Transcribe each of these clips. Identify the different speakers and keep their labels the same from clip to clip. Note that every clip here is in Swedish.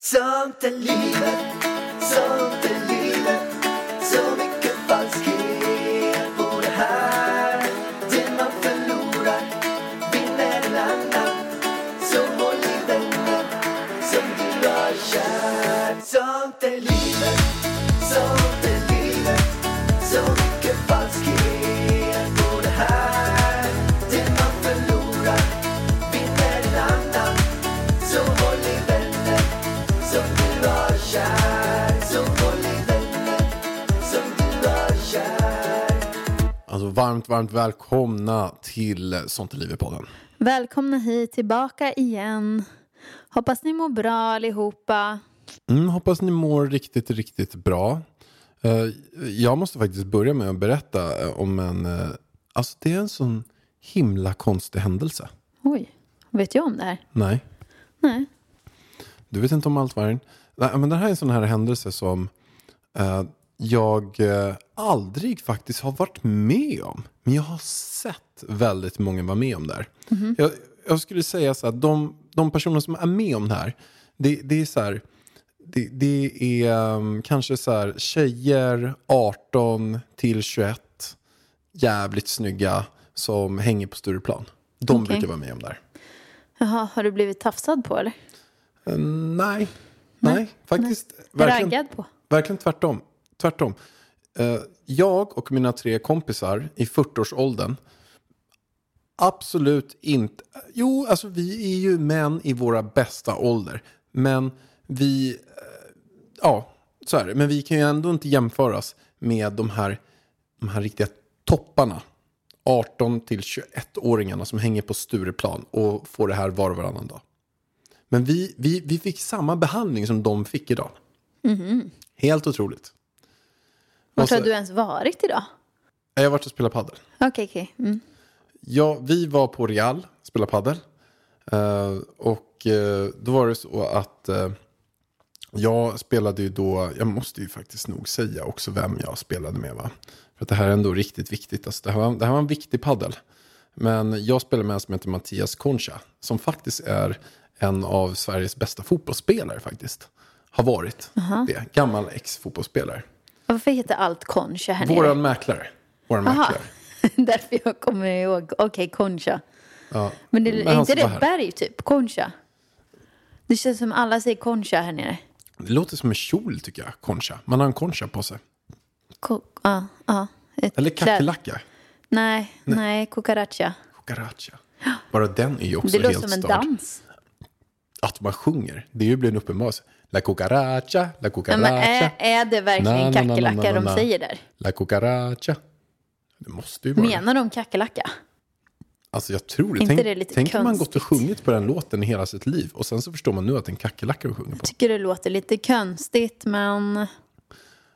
Speaker 1: Sånt är livet,
Speaker 2: varmt, varmt välkomna till Sånt är livet-podden.
Speaker 3: Välkomna hit tillbaka igen. Hoppas ni mår bra allihopa.
Speaker 2: Mm, hoppas ni mår riktigt, riktigt bra. Eh, jag måste faktiskt börja med att berätta eh, om en... eh, alltså det är en sån himla konstig händelse.
Speaker 3: Oj, vet jag om det här?
Speaker 2: Nej,
Speaker 3: Nej.
Speaker 2: du vet inte om allt Vargen. Nej, men det här är en sån här händelse som jag eh, aldrig faktiskt har varit med om. Men jag har sett väldigt många vara med om det här. Jag, jag skulle säga så att de, de personer som är med om det här, det, det är så här, det, det är um, kanske så här tjejer 18 till 21, jävligt snygga, som hänger på Stureplan. De
Speaker 3: Okej.
Speaker 2: brukar vara med om det här.
Speaker 3: Jaha, har du blivit tafsad på eller?
Speaker 2: Eh, nej, nej, faktiskt. Verkligen,
Speaker 3: Raggad på?
Speaker 2: verkligen tvärtom. Tvärtom. Eh, jag och mina tre kompisar i 40-årsåldern, absolut inte. Jo, alltså vi är ju män i våra bästa ålder. Men vi, eh, ja, så är det. Men vi kan ju ändå inte jämföras med de här, de här riktiga topparna. 18 till 21-åringarna som hänger på Stureplan och får det här var och varannan dag. Men vi, vi, vi fick samma behandling som de fick idag. Helt otroligt.
Speaker 3: Vart
Speaker 2: Och så-
Speaker 3: har du ens varit idag?
Speaker 2: Jag har varit och spelat padel.
Speaker 3: Okej, okej. Mm.
Speaker 2: Ja, vi var på Real, spelade padel. Eh, och eh, då var det så att eh, jag spelade ju då, jag måste ju faktiskt nog säga också vem jag spelade med va. För att det här är ändå riktigt viktigt. Alltså, det, här var, det här var en viktig paddel. Men jag spelade med en som heter Mattias Concha. Som faktiskt är en av Sveriges bästa fotbollsspelare faktiskt. Har varit det. Gammal ex-fotbollsspelare.
Speaker 3: Varför heter allt Concha här nere?
Speaker 2: Våran mäklare. Våran
Speaker 3: Aha.
Speaker 2: mäklare.
Speaker 3: Därför jag kommer ihåg. Okej, Concha.
Speaker 2: Ja.
Speaker 3: Men det, är inte det
Speaker 2: här.
Speaker 3: berg typ? Concha? Det känns som alla säger Concha här nere.
Speaker 2: Det låter som en kjol tycker jag, concha. Man har en concha på sig.
Speaker 3: Ko- Ja, ja. Ett
Speaker 2: Eller kackerlacka.
Speaker 3: Nej, nej, cucaracha.
Speaker 2: Cucaracha. Bara den är ju också
Speaker 3: Det låter
Speaker 2: helt
Speaker 3: som en
Speaker 2: störd.
Speaker 3: dans.
Speaker 2: Att man sjunger, det är ju blir en uppenbarelse. La cucaracha, la
Speaker 3: Nej,
Speaker 2: cucaracha,
Speaker 3: men är, är det verkligen kackerlacka de säger där?
Speaker 2: la cucaracha. Det måste ju vara.
Speaker 3: Menar de kackerlacka?
Speaker 2: Alltså jag tror det.
Speaker 3: inte
Speaker 2: Tänk,
Speaker 3: det lite
Speaker 2: tänk om man gått och sjungit på den låten i hela sitt liv. Och sen så förstår man nu att det är en kackerlacka de sjunger på.
Speaker 3: Tycker det låter lite konstigt, men...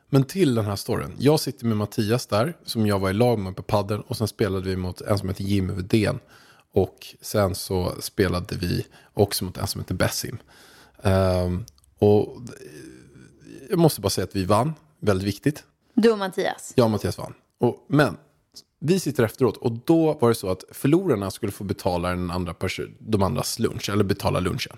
Speaker 2: Men till den här storyn. Jag sitter med Mattias där, som jag var i lag med på padden. Och sen spelade vi mot en som heter Jimmy Wedén. Och sen så spelade vi också mot en som heter Bessim. Ehm, och jag måste bara säga att vi vann. Väldigt viktigt.
Speaker 3: Du och Mattias?
Speaker 2: Och Mattias vann. Och, men vi sitter efteråt och då var det så att förlorarna skulle få betala den andra de andras lunch. Eller betala lunchen.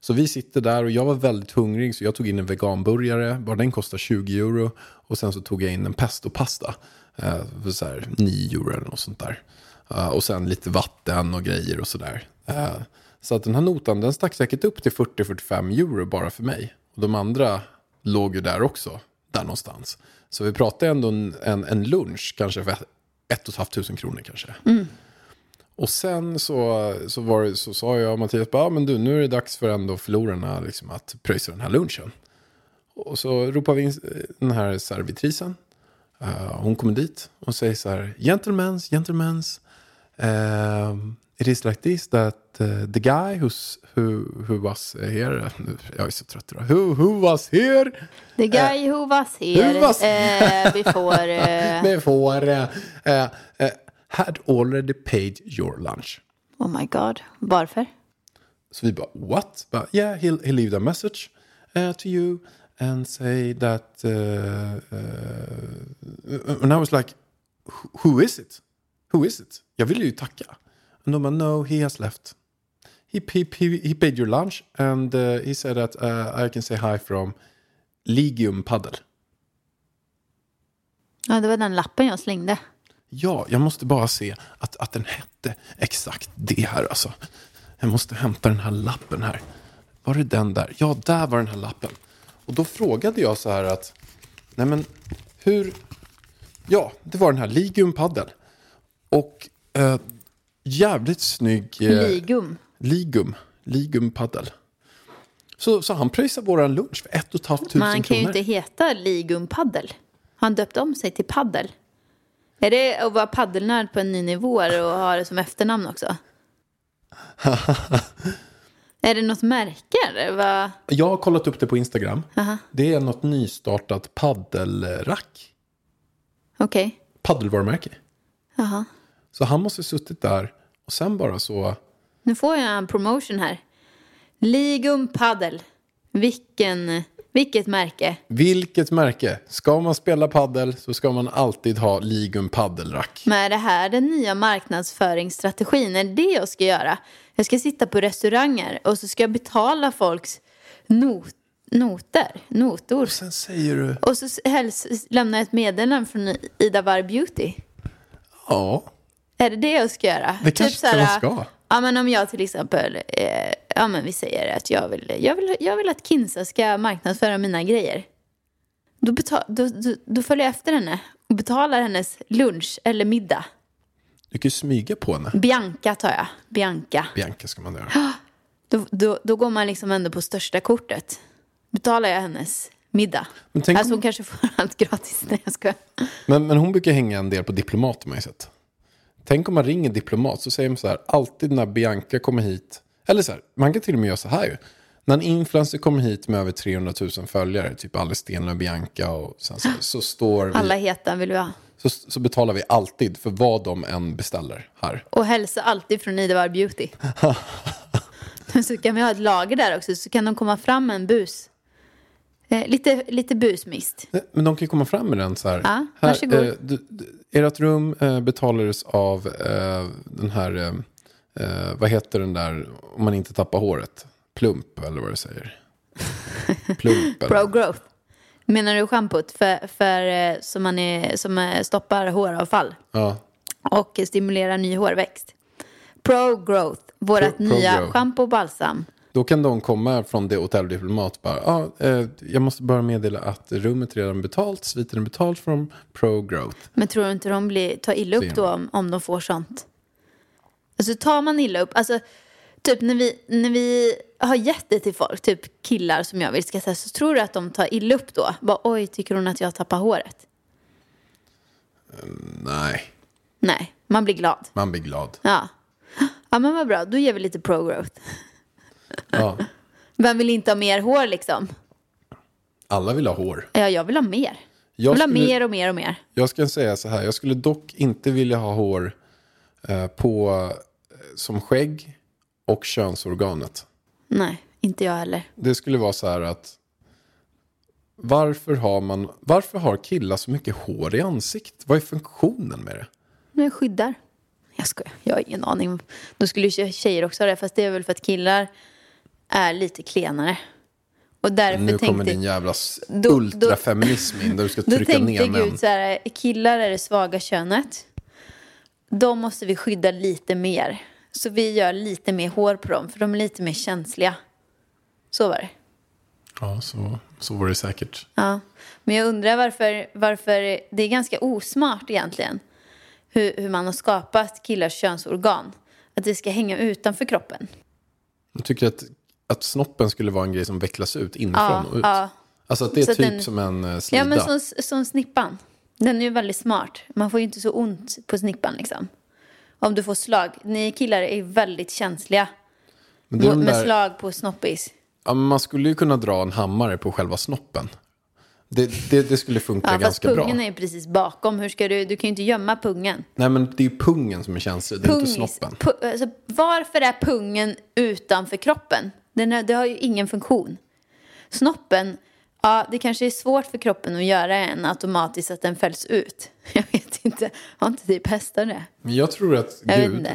Speaker 2: Så vi sitter där och jag var väldigt hungrig så jag tog in en veganburgare. Bara den kostar 20 euro. Och sen så tog jag in en pestopasta. Eh, för så här 9 euro eller något sånt där. Eh, och sen lite vatten och grejer och sådär. Eh, så att den här notan den stack säkert upp till 40-45 euro bara för mig. Och de andra låg ju där också. Där någonstans. Så vi pratade ändå en, en, en lunch kanske för ett och ett halvt tusen kronor kanske. Och sen så, så, var det, så sa jag och Mattias, bara, ah, men du, nu är det dags för ändå förlorarna liksom, att pröjsa den här lunchen. Och så ropar vi in eh, den här servitrisen. Eh, hon kommer dit och säger så här, gentlemens, gentlemens. Um, it is like this that uh, the guy who's, who, who was here, jag är så trött idag, who, who was here
Speaker 3: The guy who was here
Speaker 2: who was-
Speaker 3: eh, before... Eh,
Speaker 2: before uh, uh, uh, had already paid your lunch.
Speaker 3: oh my god, varför?
Speaker 2: Så vi bara, what? Bara, yeah, he'll, he'll leave a message uh, to you and say that... Uh, uh, and I was like, "Who- who is it? Who is it? Jag ville ju tacka. And de bara, no, he has left. he, he, he, he paid your lunch and uh, he said that uh, I can say hi from Ligium Paddle.
Speaker 3: Ja, det var den lappen jag slängde.
Speaker 2: Ja, jag måste bara se att, att den hette exakt det här alltså. Jag måste hämta den här lappen här. Var det den där? Ja, där var den här lappen. Och då frågade jag så här att, nej men hur, ja, det var den här Ligium Paddle. Och eh, jävligt snygg... Eh,
Speaker 3: Ligum.
Speaker 2: Ligum. Ligum. Så, så han pröjsade våran lunch för ett och ett halvt tusen
Speaker 3: Man kan ju
Speaker 2: kronor.
Speaker 3: inte heta Ligum Paddel. Han döpt om sig till Paddel? Är det att vara paddelnörd på en ny nivå och ha det som efternamn också? är det något märke? Vad?
Speaker 2: Jag har kollat upp det på Instagram.
Speaker 3: Aha.
Speaker 2: Det är något nystartat paddelrack.
Speaker 3: Okej.
Speaker 2: Paddelvarumärke.
Speaker 3: Jaha.
Speaker 2: Så han måste suttit där och sen bara så...
Speaker 3: Nu får jag en promotion här. Ligum Paddel. Vilken, vilket märke?
Speaker 2: Vilket märke? Ska man spela paddel så ska man alltid ha Ligum paddelrack.
Speaker 3: Men är det här den nya marknadsföringsstrategin? Är det det jag ska göra? Jag ska sitta på restauranger och så ska jag betala folks not, noter, notor.
Speaker 2: Sen säger du...
Speaker 3: Och så helst lämna ett meddelande från Ida Warr Beauty.
Speaker 2: Ja,
Speaker 3: Är det det jag ska göra? Typ
Speaker 2: Det kanske
Speaker 3: så här,
Speaker 2: man ska.
Speaker 3: Ja, men om jag till exempel, eh, ja men vi säger att jag vill, jag vill, jag vill att Kinsa ska marknadsföra mina grejer. Då, betal, då, då, då följer jag efter henne och betalar hennes lunch eller middag.
Speaker 2: du kan ju smyga på henne.
Speaker 3: Bianca tar jag. Bianca.
Speaker 2: Bianca ska man göra.
Speaker 3: Då, då, då går man liksom ändå på största kortet. Betalar jag hennes middag.
Speaker 2: Men tänk
Speaker 3: alltså
Speaker 2: om-
Speaker 3: hon kanske får allt gratis. Nej jag skojar.
Speaker 2: Men, men hon brukar hänga en del på diplomat har man ju sett. Tänk om man ringer diplomat så säger man så här, alltid när Bianca kommer hit. Eller så här, man kan till och med göra så här ju. När en influencer kommer hit med över 300 000 följare, typ Alice Stenlöf, Bianca och sen så, så står vi,
Speaker 3: Alla heta vill vi ha.
Speaker 2: så, så betalar vi alltid för vad de än beställer här.
Speaker 3: Och hälsa alltid från Ida Warr Beauty. så kan vi ha ett lager där också så kan de komma fram med en bus. Eh, lite, lite busmist.
Speaker 2: Men de kan ju komma fram med den så här.
Speaker 3: Ja,
Speaker 2: här eh, du, du, ert rum eh, betalades av eh, den här, eh, eh, vad heter den där, om man inte tappar håret? Plump eller vad det säger. Plump eller?
Speaker 3: Pro growth. Menar du schampot för, för, eh, som, man är, som eh, stoppar håravfall
Speaker 2: Ja.
Speaker 3: och stimulerar ny hårväxt? Pro growth. Vårt nya schampo och balsam.
Speaker 2: Då kan de komma från det hotelldiplomat bara, ja, eh, jag måste bara meddela att rummet redan betalt, sviten är betalt från Pro Growth.
Speaker 3: Men tror du inte de blir, tar illa upp då om, om de får sånt? Alltså tar man illa upp, alltså typ när vi, när vi har gett det till folk, typ killar som jag vill ska säga, så tror du att de tar illa upp då? Bara oj, tycker hon att jag tappar håret?
Speaker 2: Nej,
Speaker 3: Nej, man blir glad.
Speaker 2: man blir glad.
Speaker 3: Ja. Ja men vad bra, då ger vi lite pro growth.
Speaker 2: Ja.
Speaker 3: Vem vill inte ha mer hår liksom?
Speaker 2: Alla vill ha hår.
Speaker 3: Ja, jag vill ha mer. Jag vill ha
Speaker 2: skulle-
Speaker 3: mer och mer och mer.
Speaker 2: Jag ska säga så här, jag skulle dock inte vilja ha hår eh, på, eh, som skägg och könsorganet.
Speaker 3: Nej, inte jag heller.
Speaker 2: Det skulle vara så här att varför har, man, varför har killar så mycket hår i ansikt? Vad är funktionen med det?
Speaker 3: Jag skyddar. Jag skojar, jag har ingen aning. Då skulle ju tjejer också ha det, fast det är väl för att killar är lite klenare. Och därför
Speaker 2: Nu kommer
Speaker 3: tänkte,
Speaker 2: din jävla
Speaker 3: Då- då-
Speaker 2: ultrafeminism in där du ska
Speaker 3: då
Speaker 2: trycka
Speaker 3: tänkte
Speaker 2: ner män.
Speaker 3: Gud så här, killar är det svaga könet. De måste vi skydda lite mer. Så vi gör lite mer hår på dem, för de är lite mer känsliga. Så var det.
Speaker 2: Ja, så, så var det säkert.
Speaker 3: Ja. Men jag undrar varför, varför det är ganska osmart egentligen. Hur, hur man har skapat killars könsorgan. Att det ska hänga utanför kroppen.
Speaker 2: Jag tycker att, att snoppen skulle vara en grej som vecklas ut inifrån och ut.
Speaker 3: ja.
Speaker 2: Alltså att det är
Speaker 3: Så
Speaker 2: typ
Speaker 3: den-
Speaker 2: som en eh, slida.
Speaker 3: Ja, men som, som snippan. Den är ju väldigt smart. Man får ju inte så ont på snippan liksom. Om du får slag. Ni killar är ju väldigt känsliga.
Speaker 2: men det är de
Speaker 3: med
Speaker 2: där,
Speaker 3: slag på snoppis.
Speaker 2: ja, men man skulle ju kunna dra en hammare på själva snoppen. Det, det, det skulle funka
Speaker 3: Ja, fast
Speaker 2: ganska bra.
Speaker 3: pungen är ju precis bakom. Hur ska du, du kan ju inte gömma pungen.
Speaker 2: Nej men det är ju pungen som är känslig, det är inte
Speaker 3: Pungis-
Speaker 2: snoppen.
Speaker 3: pu- alltså, varför är pungen utanför kroppen? Den är, det har ju ingen funktion. Snoppen, ja det kanske är svårt för kroppen att göra en automatiskt att den fälls ut. Jag vet inte, har inte typ hästar det?
Speaker 2: Men jag tror att
Speaker 3: Jag
Speaker 2: Gud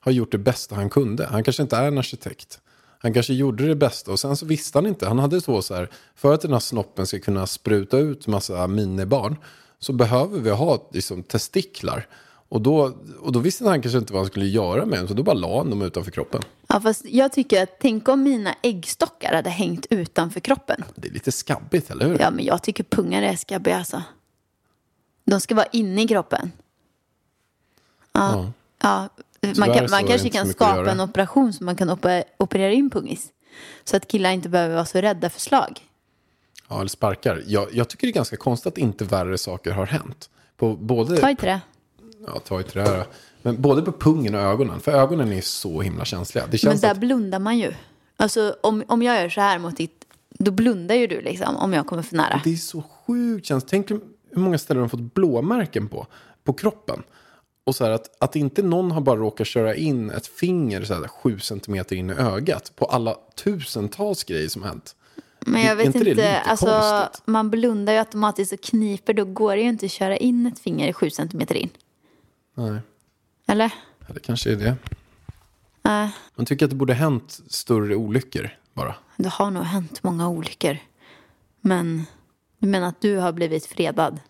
Speaker 2: har gjort det bästa han kunde. Han kanske inte är en arkitekt. Han kanske gjorde det bästa och sen så visste han inte. Han hade så så här, för att den här snoppen ska kunna spruta ut massa minibarn så behöver vi ha liksom, testiklar. Och då, och då visste han kanske inte vad han skulle göra med dem, så då bara la han dem utanför kroppen.
Speaker 3: Ja, fast jag tycker att tänk om mina äggstockar hade hängt utanför kroppen.
Speaker 2: Det är lite skabbigt, eller hur?
Speaker 3: Ja, men jag tycker pungar är skabbiga alltså. De ska vara inne i kroppen.
Speaker 2: Ja.
Speaker 3: Ja, man,
Speaker 2: Tyvärr
Speaker 3: kan, man kanske kan skapa en operation så man kan ope- operera in pungis. Så att killar inte behöver vara så rädda för slag.
Speaker 2: Ja, eller sparkar. Jag, jag tycker det är ganska konstigt att inte värre saker har hänt. På både,
Speaker 3: Ta i trä.
Speaker 2: ja, ta i trä. Men både på pungen och ögonen. För ögonen är så himla känsliga. Det
Speaker 3: Men
Speaker 2: känns
Speaker 3: där
Speaker 2: att,
Speaker 3: blundar man ju. Alltså om, om jag gör så här mot ditt, då blundar ju du liksom om jag kommer för nära.
Speaker 2: det är så sjukt känsligt. Tänk hur många ställen de har fått blåmärken på. På kroppen. Och så här att, att inte någon har bara råkat köra in ett finger så här, sju centimeter in i ögat. På alla tusentals grejer som hänt.
Speaker 3: Men jag vet
Speaker 2: inte
Speaker 3: inte, alltså man blundar ju automatiskt och kniper, då går det ju inte att köra in ett finger sju centimeter in.
Speaker 2: Nej,
Speaker 3: Eller?
Speaker 2: ja, det kanske är det.
Speaker 3: Nej,
Speaker 2: Man tycker att det borde hänt större olyckor bara.
Speaker 3: det har nog hänt många olyckor. Men du menar att du har blivit fredad?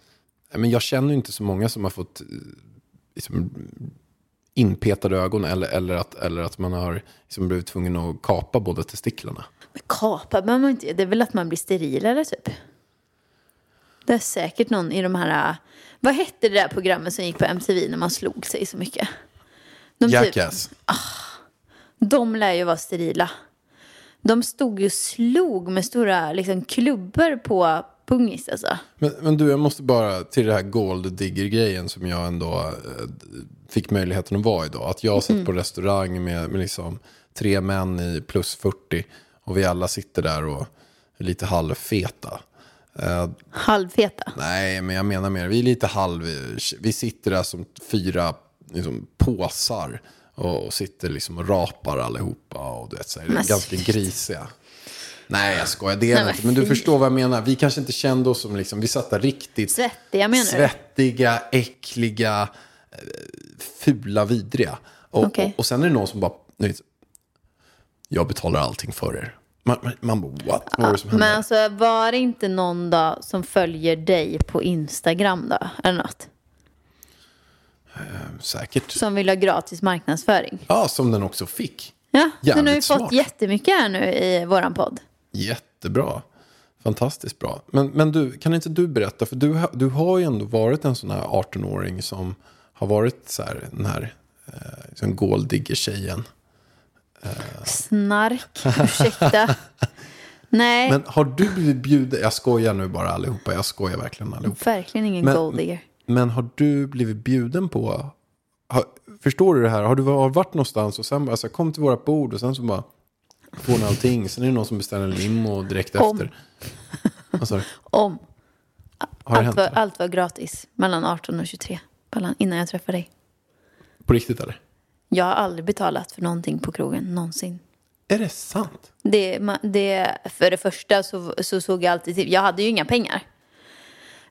Speaker 2: Men jag känner inte så många som har fått eh, liksom, inpetade ögon eller, eller, att, eller att man har liksom, blivit tvungen att kapa båda testiklarna.
Speaker 3: Men kapa behöver man inte Det är väl att man blir sterilare typ. Det är säkert någon i de här... Vad hette det där programmet som gick på MTV när man slog sig så mycket? De, typ,
Speaker 2: Jackass.
Speaker 3: de lär ju vara sterila. De stod ju och slog med stora liksom, klubbor på pungis alltså.
Speaker 2: Men, men du, jag måste bara till det här gold digger-grejen som jag ändå eh, fick möjligheten att vara idag. Att jag satt på restaurang med, med liksom tre män i plus 40 och vi alla sitter där och är lite halvfeta. Eh,
Speaker 3: Halvfeta.
Speaker 2: Nej, men jag menar mer, vi är lite halv... Vi sitter där som fyra liksom, påsar och, sitter liksom och rapar allihopa och du vet, så här,
Speaker 3: Men
Speaker 2: ganska grisiga. Nej, jag skojar, det är
Speaker 3: Nej,
Speaker 2: det inte. Men du förstår vad jag menar. Vi kanske inte kände oss som, liksom, vi satt där riktigt
Speaker 3: Svettiga menar du?
Speaker 2: svettiga, äckliga, eh, fula, vidriga. Och,
Speaker 3: Okej.
Speaker 2: och, och sen är det någon som bara, jag betalar allting för er. Man, man, bara, what? Vad var det som hände?
Speaker 3: Men alltså var det inte någon då som följer dig på Instagram då? Eller något?
Speaker 2: Säkert.
Speaker 3: Som vill ha gratis marknadsföring?
Speaker 2: Ja, som den också fick.
Speaker 3: Ja, den har ju
Speaker 2: Jävligt
Speaker 3: fått
Speaker 2: smart.
Speaker 3: jättemycket här nu i våran podd.
Speaker 2: Jättebra. Fantastiskt bra. Men, men du, kan inte du berätta? För du, du har ju ändå varit en sån här 18-åring som har varit så här, den här eh, liksom golddigger-tjejen.
Speaker 3: Snark, ursäkta. Nej,
Speaker 2: Men har du blivit bjuden? Jag skojar nu bara allihopa. Jag skojar verkligen allihopa.
Speaker 3: verkligen ingen
Speaker 2: Men-
Speaker 3: golddigger.
Speaker 2: Men har du blivit bjuden på... Har, förstår du det här? Har du varit någonstans och sen bara så här, kom till våra bord och sen så bara får ni allting. Sen är det någon som beställer en limo direkt
Speaker 3: Om.
Speaker 2: efter. Alltså,
Speaker 3: Om. Allt
Speaker 2: hänt?
Speaker 3: var, allt var gratis mellan 18 och 23. Mellan, innan jag träffade dig.
Speaker 2: På riktigt eller?
Speaker 3: Jag har aldrig betalat för någonting på krogen, någonsin.
Speaker 2: Är det sant?
Speaker 3: Det, det, för det första så, så såg jag alltid till, jag hade ju inga pengar.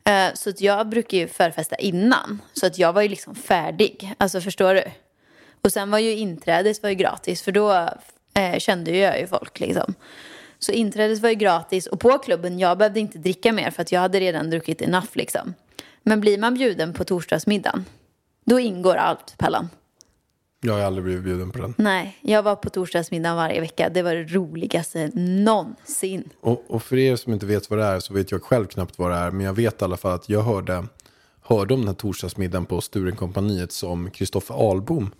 Speaker 3: Eh, Så att jag brukar ju förfesta innan. Så att jag var ju liksom färdig. Alltså förstår du? Och sen var ju inträdet var ju gratis för då eh, kände jag ju folk liksom. Så inträdet var ju gratis och på klubben, jag behövde inte dricka mer för att jag hade redan druckit enough liksom. Men blir man bjuden på torsdagsmiddagen, då ingår allt Pellan.
Speaker 2: Jag har aldrig blivit bjuden på den.
Speaker 3: Nej, jag var på torsdagsmiddagen varje vecka. Det var det roligaste någonsin.
Speaker 2: Och, och för er som inte vet vad det är så vet jag själv knappt vad det är. Men jag vet i alla fall att jag hörde, hörde om den här torsdagsmiddagen på Sturenkompaniet som Kristoffer Ahlbom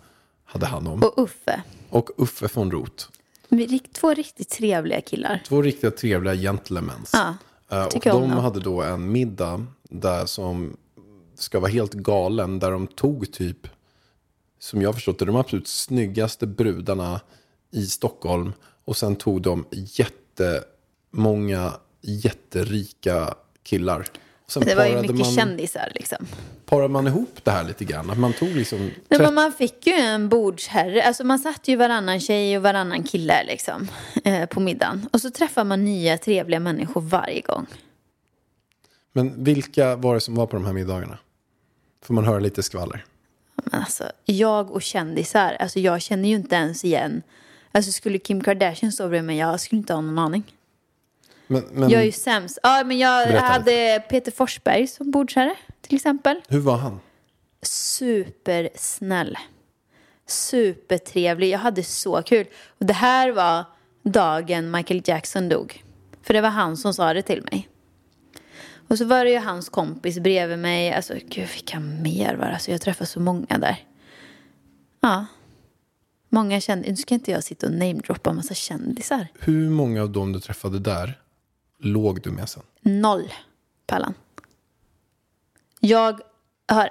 Speaker 2: hade hand om.
Speaker 3: Och Uffe.
Speaker 2: Och Uffe von Roth.
Speaker 3: Två riktigt trevliga killar.
Speaker 2: Två riktigt trevliga gentlemans.
Speaker 3: Ja,
Speaker 2: Eh, och de
Speaker 3: dem.
Speaker 2: hade då en middag där som ska vara helt galen. Där de tog typ, som jag förstått det, de absolut snyggaste brudarna i Stockholm. Och sen tog de jättemånga jätterika killar. Sen
Speaker 3: Det var ju mycket
Speaker 2: man,
Speaker 3: kändisar liksom.
Speaker 2: parade man ihop det här lite grann. Att man tog liksom...
Speaker 3: Nej,
Speaker 2: 30
Speaker 3: men man fick ju en bordsherre. Alltså man satt ju varannan tjej och varannan kille liksom. Eh, på middagen. Och så träffar man nya trevliga människor varje gång.
Speaker 2: Men vilka var det som var på de här middagarna? Får man höra lite skvaller?
Speaker 3: Men alltså, jag och kändisar, alltså jag känner ju inte ens igen. Alltså skulle Kim Kardashian stå bredvid mig, jag skulle inte ha någon aning.
Speaker 2: Men, men
Speaker 3: Jag är ju sämst. Ja, men jag hade Peter Forsberg som bordsherre, till exempel.
Speaker 2: hur var han?
Speaker 3: Supersnäll. Supertrevlig. Jag hade så kul. Och det här var dagen Michael Jackson dog. För det var han som sa det till mig. Och så var det ju hans kompis bredvid mig. Alltså gud vilka mer var det? Alltså jag träffade så många där. Ja. Många kändisar. Nu ska inte jag sitta och namedroppa en massa kändisar.
Speaker 2: Hur många av dem du träffade där låg du med sen?
Speaker 3: Noll, Pallan. Jag har,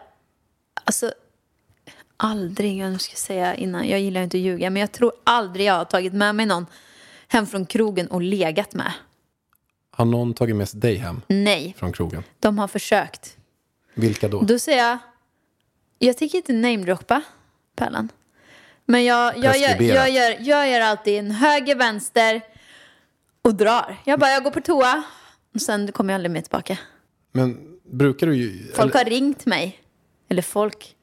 Speaker 3: alltså, aldrig, jag ska säga innan, jag gillar inte att ljuga, men jag tror aldrig jag har tagit med mig någon hem från krogen och legat med.
Speaker 2: Har någon tagit med sig dig hem
Speaker 3: Nej,
Speaker 2: från krogen?
Speaker 3: de har försökt.
Speaker 2: Vilka då?
Speaker 3: Då säger jag, jag tänker inte namedroppa Pallan. Men jag, jag, gör,
Speaker 2: Preskriberat.
Speaker 3: jag, gör, jag gör alltid en höger, vänster och drar. Jag bara, jag går på toa och sen kommer jag aldrig mer tillbaka.
Speaker 2: Men brukar du ju...
Speaker 3: Folk har ringt mig. Eller folk.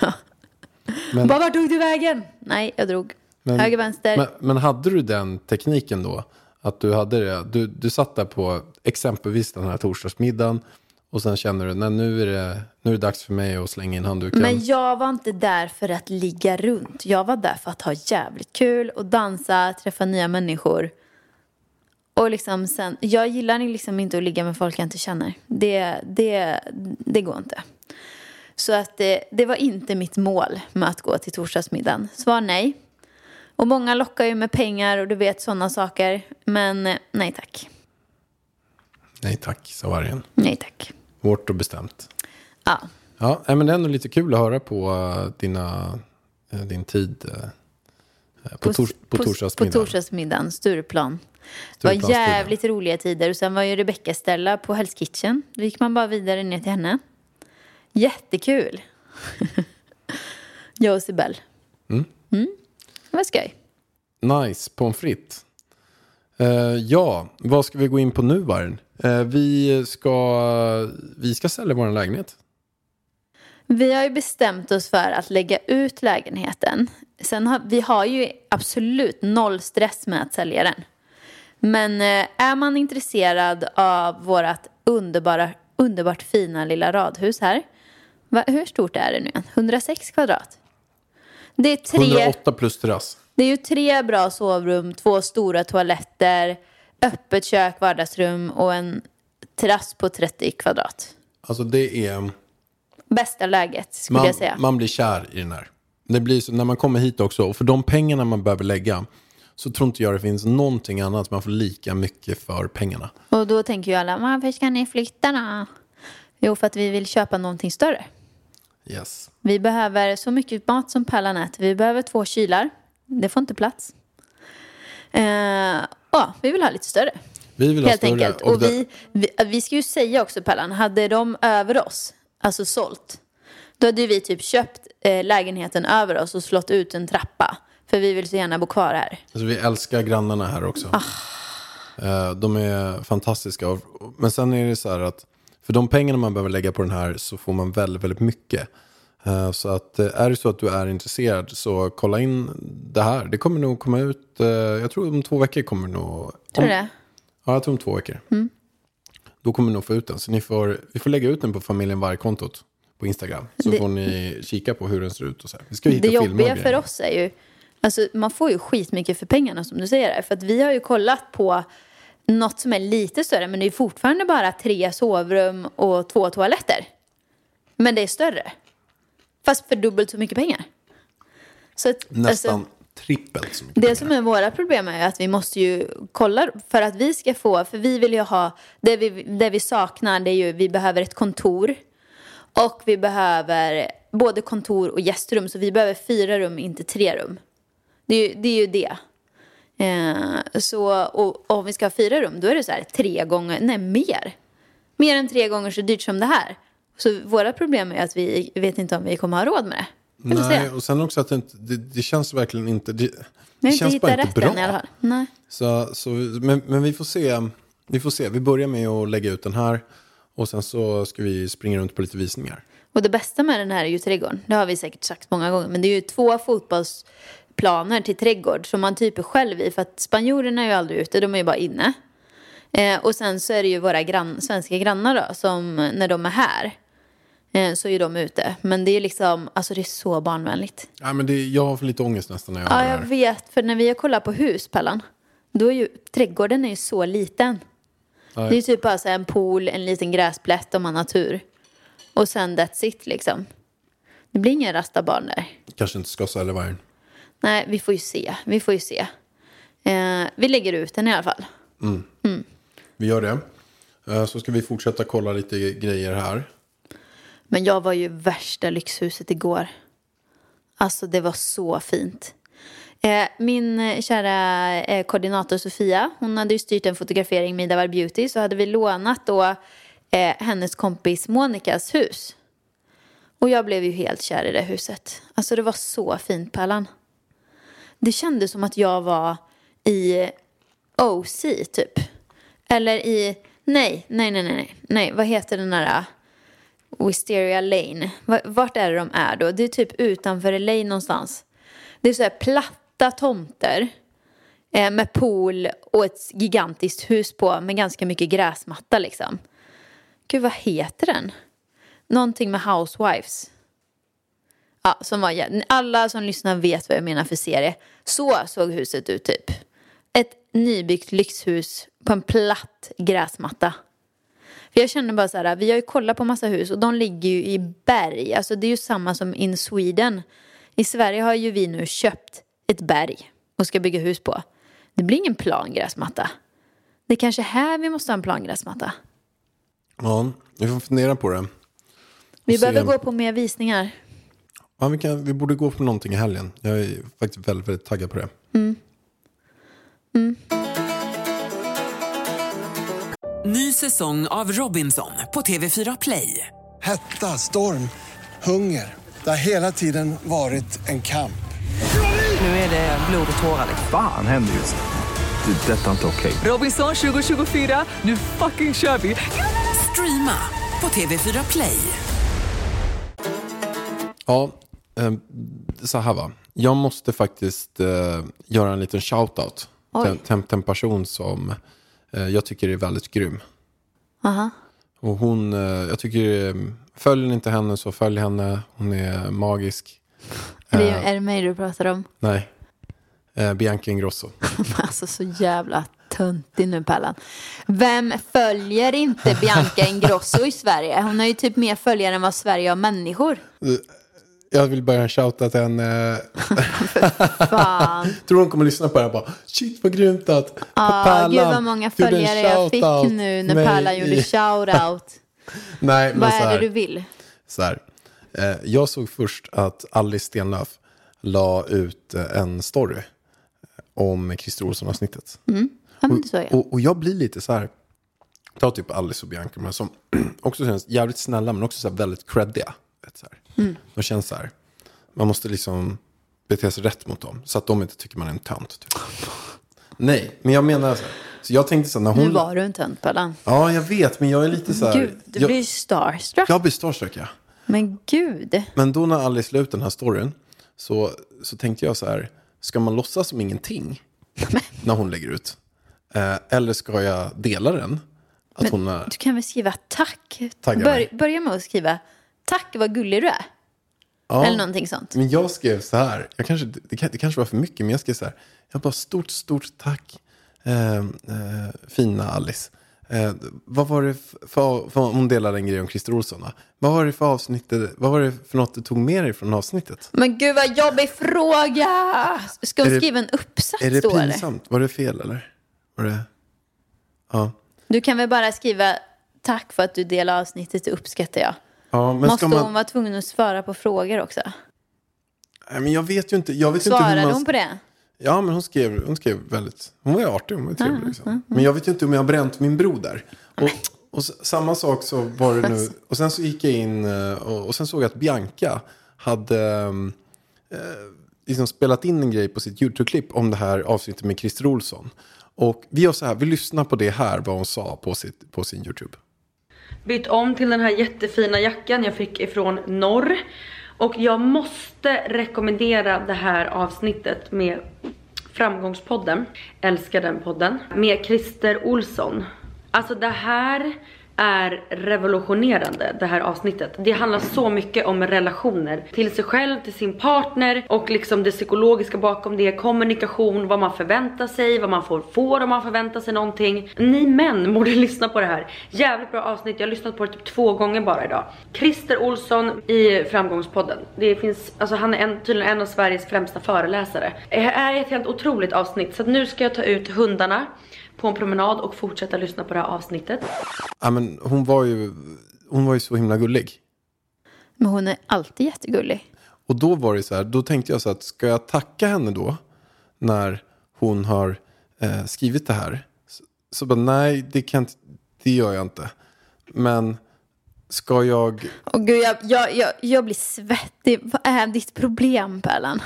Speaker 2: Men-
Speaker 3: Bara, vart tog du vägen? Nej, jag drog.
Speaker 2: Men-
Speaker 3: Höger, vänster.
Speaker 2: Men, men hade du den tekniken då? Att du hade det? Du, du satt där på exempelvis den här torsdagsmiddagen och sen känner du, nej nu är det, nu är det dags för mig att slänga in handduken.
Speaker 3: Men jag var inte där för att ligga runt. Jag var där för att ha jävligt kul och dansa, träffa nya människor. Och liksom sen, jag gillar liksom inte att ligga med folk jag inte känner. Det, det, det går inte. Så att det, det var inte mitt mål med att gå till torsdagsmiddagen. Svar nej. Och många lockar ju med pengar och du vet sådana saker. Men eh, nej tack.
Speaker 2: Nej tack, sa vargen.
Speaker 3: Nej tack.
Speaker 2: Hårt och bestämt.
Speaker 3: Ja.
Speaker 2: Ja, men det är ändå lite kul att höra på eh, dina, eh, din tid på, tors, på,
Speaker 3: på
Speaker 2: torsdagsmiddagen.
Speaker 3: torsdagsmiddagen, Stureplan. Det var jävligt roliga tider. Och sen var ju Rebecca Stella på Hell's Kitchen. Då gick man bara vidare ner till henne. Jättekul. Jag och Sibel. Mm. Det var skoj.
Speaker 2: Nice, pommes frites. Eh, ja, vad ska vi gå in på nu Vargen? Eh, vi, ska, vi ska sälja vår lägenhet.
Speaker 3: Vi har ju bestämt oss för att lägga ut lägenheten. Sen har, vi har ju absolut noll stress med att sälja den. Men eh, är man intresserad av vårt underbara, underbart fina lilla radhus här. Va, hur stort är det nu igen? 106 kvadrat. Det är, tre,
Speaker 2: 108 plus terrass.
Speaker 3: det är ju tre bra sovrum, två stora toaletter, öppet kök, vardagsrum och en terrass på 30 kvadrat.
Speaker 2: Alltså det är...
Speaker 3: Bästa läget skulle
Speaker 2: Man,
Speaker 3: jag säga.
Speaker 2: man blir kär i den här. Det blir så när man kommer hit också. Och för de pengarna man behöver lägga så tror inte jag det finns någonting annat man får lika mycket för pengarna.
Speaker 3: Och då tänker ju alla, varför ska ni flytta då? Jo, för att vi vill köpa någonting större.
Speaker 2: Yes.
Speaker 3: Vi behöver så mycket mat som Pärlan äter. Vi behöver två kylar. Det får inte plats. Eh, ja, vi vill ha lite större.
Speaker 2: Vi vill ha
Speaker 3: Helt
Speaker 2: större.
Speaker 3: enkelt. Och
Speaker 2: det-
Speaker 3: vi, vi, vi ska ju säga också Pärlan, hade de över oss, alltså sålt, då hade vi typ köpt eh, lägenheten över oss och slått ut en trappa. För vi vill så gärna bo kvar här.
Speaker 2: Alltså, vi älskar grannarna här också.
Speaker 3: Ah.
Speaker 2: Eh, De är fantastiska. Men sen är det så här att för de pengarna man behöver lägga på den här så får man väldigt, väldigt mycket. Eh, Så att eh, är det så att du är intresserad så kolla in det här. Det kommer nog komma ut, eh, jag tror om två veckor kommer nog...
Speaker 3: Tror du det?
Speaker 2: Ja, jag tror om två veckor.
Speaker 3: Mm.
Speaker 2: Då kommer ni nog få ut den. Så ni får, vi får lägga ut den på familjen Varg-kontot på Instagram. Så
Speaker 3: Det-
Speaker 2: får ni kika på hur den ser ut och så här. Vi ska hitta
Speaker 3: Det jobbiga för oss är ju, alltså man får ju skitmycket för pengarna som du säger. För att vi har ju kollat på något som är lite större men det är fortfarande bara tre sovrum och två toaletter. Men det är större. Fast för dubbelt så mycket pengar. Så att,
Speaker 2: Nästan
Speaker 3: alltså,
Speaker 2: trippelt så mycket
Speaker 3: det
Speaker 2: pengar.
Speaker 3: som är våra problem är att vi måste ju kolla för att vi ska få, för vi vill ju ha, det vi, det vi saknar det är ju, vi behöver ett kontor och vi behöver både kontor och gästrum så vi behöver fyra rum, inte tre rum. Det är ju det. Är ju det. Eh, så, och, och om vi ska ha fyra rum då är det så här tre gånger, nej mer. Mer än tre gånger så dyrt som det här. Så våra problem är att vi vet inte om vi kommer ha råd med det.
Speaker 2: Nej, och sen också att det, inte, det, det känns verkligen inte... Det, det
Speaker 3: har inte
Speaker 2: känns bara inte bra.
Speaker 3: än i alla fall. Nej.
Speaker 2: Så, så, men, men vi får se. Vi får se. Vi börjar med att lägga ut den här. Och sen så ska vi springa runt på lite visningar.
Speaker 3: Och det bästa med den här är ju trädgården. Det har vi säkert sagt många gånger. Men det är ju två fotbollsplaner till trädgård som man typ är själv i. För att spanjorerna är ju aldrig ute, de är ju bara inne. Eh, och sen så är det ju våra grann, svenska grannar då, som när de är här. Eh, så är de ute. Men det är liksom, alltså det är så barnvänligt.
Speaker 2: Ja, men det, jag har för lite ångest nästan när jag
Speaker 3: Ja, jag vet. För när vi har kollat på hus, Pallan. Då är ju trädgården är ju så liten. Det är typ bara så en pool, en liten gräsplätt om man har tur. Och sen that's it liksom. Det blir inga rasta barn där.
Speaker 2: Kanske inte ska sälja vargen.
Speaker 3: Nej, vi får ju se. Vi får ju se. Eh, vi lägger ut den i alla fall.
Speaker 2: Vi gör det. Eh, Så ska vi fortsätta kolla lite grejer här.
Speaker 3: Men jag var ju värsta lyxhuset igår. Alltså det var så fint. Eh, min eh, kära eh, koordinator Sofia, hon hade ju styrt en fotografering med Idavar Beauty. Så hade vi lånat då eh, hennes kompis Monikas hus. Och jag blev ju helt kär i det huset. Alltså det var så fint Pallan. Det kändes som att jag var i OC typ. Eller i, nej, nej, nej, nej, nej, vad heter den där? Äh, Wisteria Lane. Vart är det de är då? Det är typ utanför LA någonstans. Det är så här platta tomter eh, med pool och ett gigantiskt hus på med ganska mycket gräsmatta liksom. Gud, vad heter den? Någonting med Housewives. Ja, som var, alla som lyssnar vet vad jag menar för serie. Så såg huset ut typ. Ett nybyggt lyxhus på en platt gräsmatta. För jag känner bara så här, vi har ju kollat på massa hus och de ligger ju i berg. Alltså det är ju samma som in Sweden. I Sverige har ju vi nu köpt ett berg och ska bygga hus på. Det blir ingen plan gräsmatta. Det är kanske här vi måste ha en plan gräsmatta.
Speaker 2: Ja, vi får fundera på det.
Speaker 3: Vi behöver gå på mer visningar.
Speaker 2: Ja, vi, kan, vi borde gå på någonting i helgen. Jag är faktiskt väldigt, väldigt taggad på det.
Speaker 4: Ny säsong av Robinson på TV4 Play.
Speaker 5: Hetta, storm, hunger. Det har hela tiden varit en kamp.
Speaker 4: Nu är det blod och tårar. liksom.
Speaker 6: Fan händer just nu. Det. är Detta är inte okej.
Speaker 4: Robinson 2024, nu fucking kör vi! Streama på TV4 Play.
Speaker 2: Ja, så här va. Jag måste faktiskt eh, göra en liten shout-out till, en person som eh, jag tycker är väldigt grym.
Speaker 3: Aha.
Speaker 2: Och hon, eh, jag tycker, eh, följer ni inte henne så följ henne. Hon är magisk.
Speaker 3: Är det, är det mig du pratar om?
Speaker 2: Nej, Bianca Ingrosso.
Speaker 3: Alltså så jävla töntig nu Pallan. Vem följer inte Bianca Ingrosso i Sverige? Hon har ju typ mer följare än vad Sverige har människor.
Speaker 2: Jag vill bara shouta till henne.
Speaker 3: Fan.
Speaker 2: Tror hon kommer lyssna på det här och bara shit vad grymt att
Speaker 3: Ah,
Speaker 2: Pärlan
Speaker 3: gud vad många följare jag fick nu när Pärlan gjorde shout-out.
Speaker 2: Nej, men
Speaker 3: Vad
Speaker 2: så
Speaker 3: är det
Speaker 2: här,
Speaker 3: du vill?
Speaker 2: så här. Eh, jag såg först att Alice Stenlöf la ut eh, en story om Christer Olsson-avsnittet.
Speaker 3: Ja, men det såg jag.
Speaker 2: Och, och jag blir lite så här, ta typ Alice och Bianca, men som också känns jävligt snälla men också så här väldigt creddiga. Vet, så här. De känns så här, man måste liksom bete sig rätt mot dem så att de inte tycker man är en tönt. Typ. Nej, men jag menar så här, så jag tänkte så här, när
Speaker 3: Nu
Speaker 2: hon...
Speaker 3: var du en tönt Pallan.
Speaker 2: Ja, jag vet, men jag är lite så här...
Speaker 3: Gud, du
Speaker 2: jag,
Speaker 3: blir starstruck.
Speaker 2: jag blir starstruck, ja.
Speaker 3: Men gud.
Speaker 2: Men då när Alice la ut den här storyn så, så tänkte jag så här, ska man låtsas som ingenting när hon lägger ut? Eh, eller ska jag dela den? Att hon är...
Speaker 3: Du kan väl skriva tack?
Speaker 2: Tagga
Speaker 3: Bör, börja med att skriva tack vad gullig du är.
Speaker 2: Ja,
Speaker 3: Eller någonting sånt.
Speaker 2: men jag skrev så här, jag kanske, det, det kanske var för mycket, men jag skrev så här, jag bara stort, stort tack, eh, eh, fina Alice. Eh, vad var det för, för, hon delade en grej om Christer Olsson, va? vad var det för avsnitt, vad var det för något du tog med dig från avsnittet?
Speaker 3: Men gud vad jobbig fråga! Ska
Speaker 2: Är
Speaker 3: hon
Speaker 2: det-
Speaker 3: skriva en uppsats
Speaker 2: Är det
Speaker 3: då eller?
Speaker 2: pinsamt? Var det fel eller? Var det... Ja.
Speaker 3: Du kan väl bara skriva tack för att du delar avsnittet, det uppskattar jag.
Speaker 2: Ja
Speaker 3: Måste
Speaker 2: man...
Speaker 3: hon vara tvungen att svara på frågor också?
Speaker 2: Nej, men jag vet ju inte. Jag vet inte hur
Speaker 3: Svarade
Speaker 2: man...
Speaker 3: hon på det?
Speaker 2: Ja, men hon skrev, hon skrev väldigt... Hon var ju artig, hon var trevlig. Liksom. Men jag vet ju inte om jag har bränt min bro där. Och, och samma sak så var det nu. Och sen så gick jag in eh, och, och sen såg jag att Bianca hade ehm, eh, liksom spelat in en grej på sitt YouTube-klipp om det här avsnittet med Christer Olsson. Och vi gör så här, vi lyssnar på det här, vad hon sa på, sitt, på sin YouTube
Speaker 7: bytt om till den här jättefina jackan jag fick ifrån Norr. Och jag måste rekommendera det här avsnittet med Framgångspodden. Älskar den podden. Med Christer Olsson. Alltså det här är revolutionerande det här avsnittet. Det handlar så mycket om relationer till sig själv, till sin partner och liksom det psykologiska bakom det, kommunikation, vad man förväntar sig, vad man får får om man förväntar sig någonting. Ni män borde lyssna på det här. Jävligt bra avsnitt, jag har lyssnat på det typ två gånger bara idag. Christer Olsson i Framgångspodden. Det finns, alltså han är en, tydligen en av Sveriges främsta föreläsare. Det är ett helt otroligt avsnitt så att nu ska jag ta ut hundarna på en promenad och fortsätta lyssna på det här avsnittet.
Speaker 2: Ja, men hon, var ju, hon var ju så himla gullig.
Speaker 3: Men hon är alltid jättegullig.
Speaker 2: Och då var det så här, då tänkte jag så att ska jag tacka henne då när hon har eh, skrivit det här? Så, så bara nej, det, kan, inte- det gör jag inte. Men ska jag...
Speaker 3: Och gud, jag, jag, jag, jag blir svettig. Vad är ditt problem, Pärlan?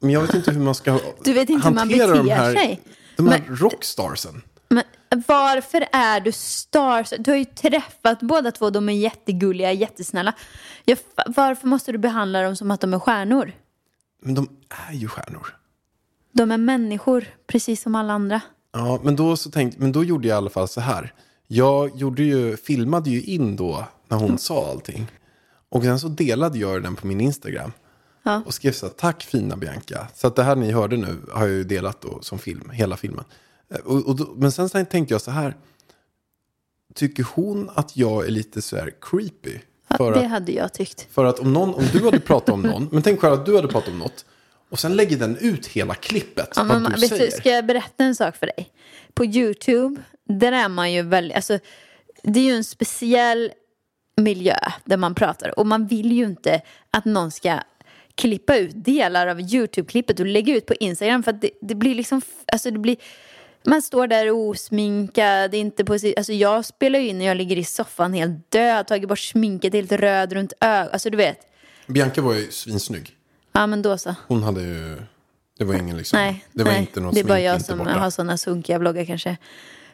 Speaker 2: Men jag vet inte hur man ska
Speaker 3: Du vet inte hur man
Speaker 2: hantera de
Speaker 3: beter
Speaker 2: här,
Speaker 3: sig.
Speaker 2: De här
Speaker 3: Men-
Speaker 2: rockstarsen.
Speaker 3: Men varför är du stars? Du har ju träffat båda två. De är jättegulliga, jättesnälla. Jag, varför måste du behandla dem som att de är stjärnor?
Speaker 2: Men de är ju stjärnor.
Speaker 3: De är människor, precis som alla andra.
Speaker 2: Ja, men då, så tänkte, men då gjorde jag i alla fall så här. Jag gjorde ju, filmade ju in då när hon sa allting. Och sen så delade jag den på min Instagram.
Speaker 3: Ja.
Speaker 2: Och skrev så här, tack fina Bianca. Så att det här ni hörde nu har jag ju delat då som film, hela filmen. Eh, Och, och då, men sen så tänkte jag så här. Tycker hon att jag är lite så här creepy?
Speaker 3: Ja,
Speaker 2: För
Speaker 3: det
Speaker 2: att,
Speaker 3: hade jag tyckt.
Speaker 2: för att om, någon, om du hade pratat om någon, men tänk själv att du hade pratat om något. Och sen lägger den ut hela klippet,
Speaker 3: Ja, men,
Speaker 2: du säger.
Speaker 3: du, ska jag berätta en sak för dig? På YouTube, där är man ju väldigt, alltså, det är ju en speciell miljö där man pratar. Och man vill ju inte att någon ska klippa ut delar av YouTube-klippet och lägga ut på Instagram. För att det, det blir liksom, alltså det blir, man står där osminkad, inte på Alltså jag spelar ju in när jag ligger i soffan helt död, tagit bort sminket, helt röd runt ögonen. Alltså du vet.
Speaker 2: Bianca var ju svinsnygg.
Speaker 3: Ja men då så.
Speaker 2: Hon hade ju... Det var ingen liksom...
Speaker 3: Nej,
Speaker 2: det var
Speaker 3: nej.
Speaker 2: inte något
Speaker 3: det är bara jag som
Speaker 2: borta.
Speaker 3: har sådana sunkiga vloggar kanske.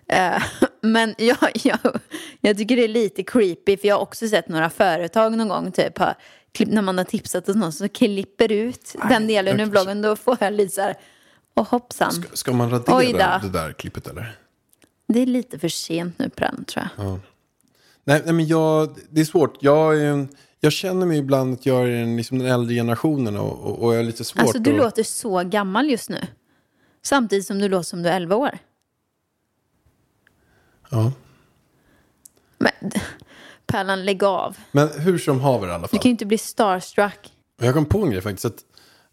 Speaker 3: Eh, men jag, jag, jag tycker det är lite creepy för jag har också sett några företag någon gång typ klipp, när man har tipsat hos någon som klipper ut den delen ur vloggen då får jag lite så här, och hoppsan.
Speaker 2: Ska, ska man radera det där klippet eller?
Speaker 3: Det är lite för sent nu på den tror jag.
Speaker 2: Nej, nej men jag, det är svårt. Jag, är en, jag känner mig ibland att jag är en, liksom den äldre generationen och, och, och jag är lite svårt
Speaker 3: Alltså du
Speaker 2: att...
Speaker 3: låter så gammal just nu. Samtidigt som du låter som du är 11 år.
Speaker 2: Ja.
Speaker 3: Men Pärlan, lägg av.
Speaker 2: Men hur som haver i alla
Speaker 3: Du
Speaker 2: fall.
Speaker 3: kan ju inte bli starstruck.
Speaker 2: Jag kom på en grej faktiskt. Att